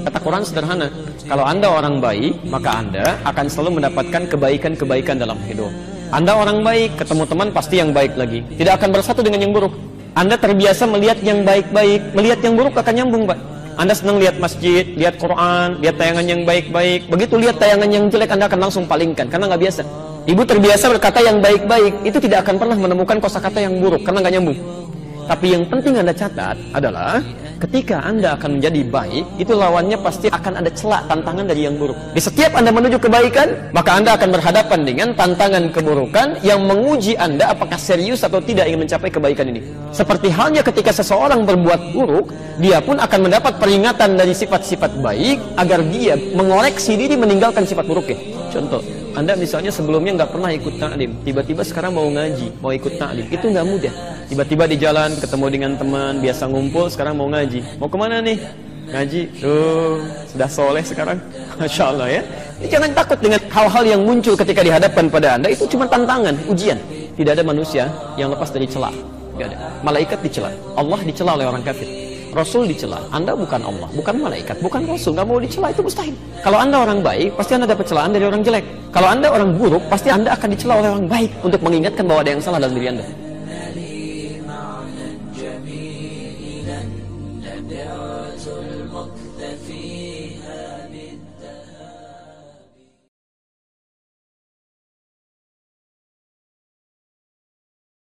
Kata Quran sederhana, kalau Anda orang baik, maka Anda akan selalu mendapatkan kebaikan-kebaikan dalam hidup. Anda orang baik, ketemu teman pasti yang baik lagi. Tidak akan bersatu dengan yang buruk. Anda terbiasa melihat yang baik-baik, melihat yang buruk akan nyambung, Pak. Anda senang lihat masjid, lihat Quran, lihat tayangan yang baik-baik. Begitu lihat tayangan yang jelek, Anda akan langsung palingkan, karena nggak biasa. Ibu terbiasa berkata yang baik-baik, itu tidak akan pernah menemukan kosakata yang buruk, karena nggak nyambung. Tapi yang penting Anda catat adalah ketika Anda akan menjadi baik, itu lawannya pasti akan ada celak tantangan dari yang buruk. Di setiap Anda menuju kebaikan, maka Anda akan berhadapan dengan tantangan keburukan yang menguji Anda apakah serius atau tidak ingin mencapai kebaikan ini. Seperti halnya ketika seseorang berbuat buruk, dia pun akan mendapat peringatan dari sifat-sifat baik agar dia mengoreksi diri meninggalkan sifat buruknya. Contoh, anda misalnya sebelumnya nggak pernah ikut taklim, tiba-tiba sekarang mau ngaji, mau ikut taklim, itu nggak mudah. Tiba-tiba di jalan ketemu dengan teman, biasa ngumpul, sekarang mau ngaji. Mau ke mana nih? Ngaji. Tuh, sudah soleh sekarang. Masya Allah ya. Jangan takut dengan hal-hal yang muncul ketika dihadapkan pada Anda, itu cuma tantangan, ujian. Tidak ada manusia yang lepas dari celah. Tidak ada. Malaikat dicela, Allah dicela oleh orang kafir. Rasul dicela. Anda bukan Allah, bukan malaikat, bukan Rasul. Nggak mau dicela itu mustahil. Kalau Anda orang baik, pasti Anda dapat celaan dari orang jelek. Kalau Anda orang buruk, pasti Anda akan dicela oleh orang baik untuk mengingatkan bahwa ada yang salah dalam diri Anda. جميلا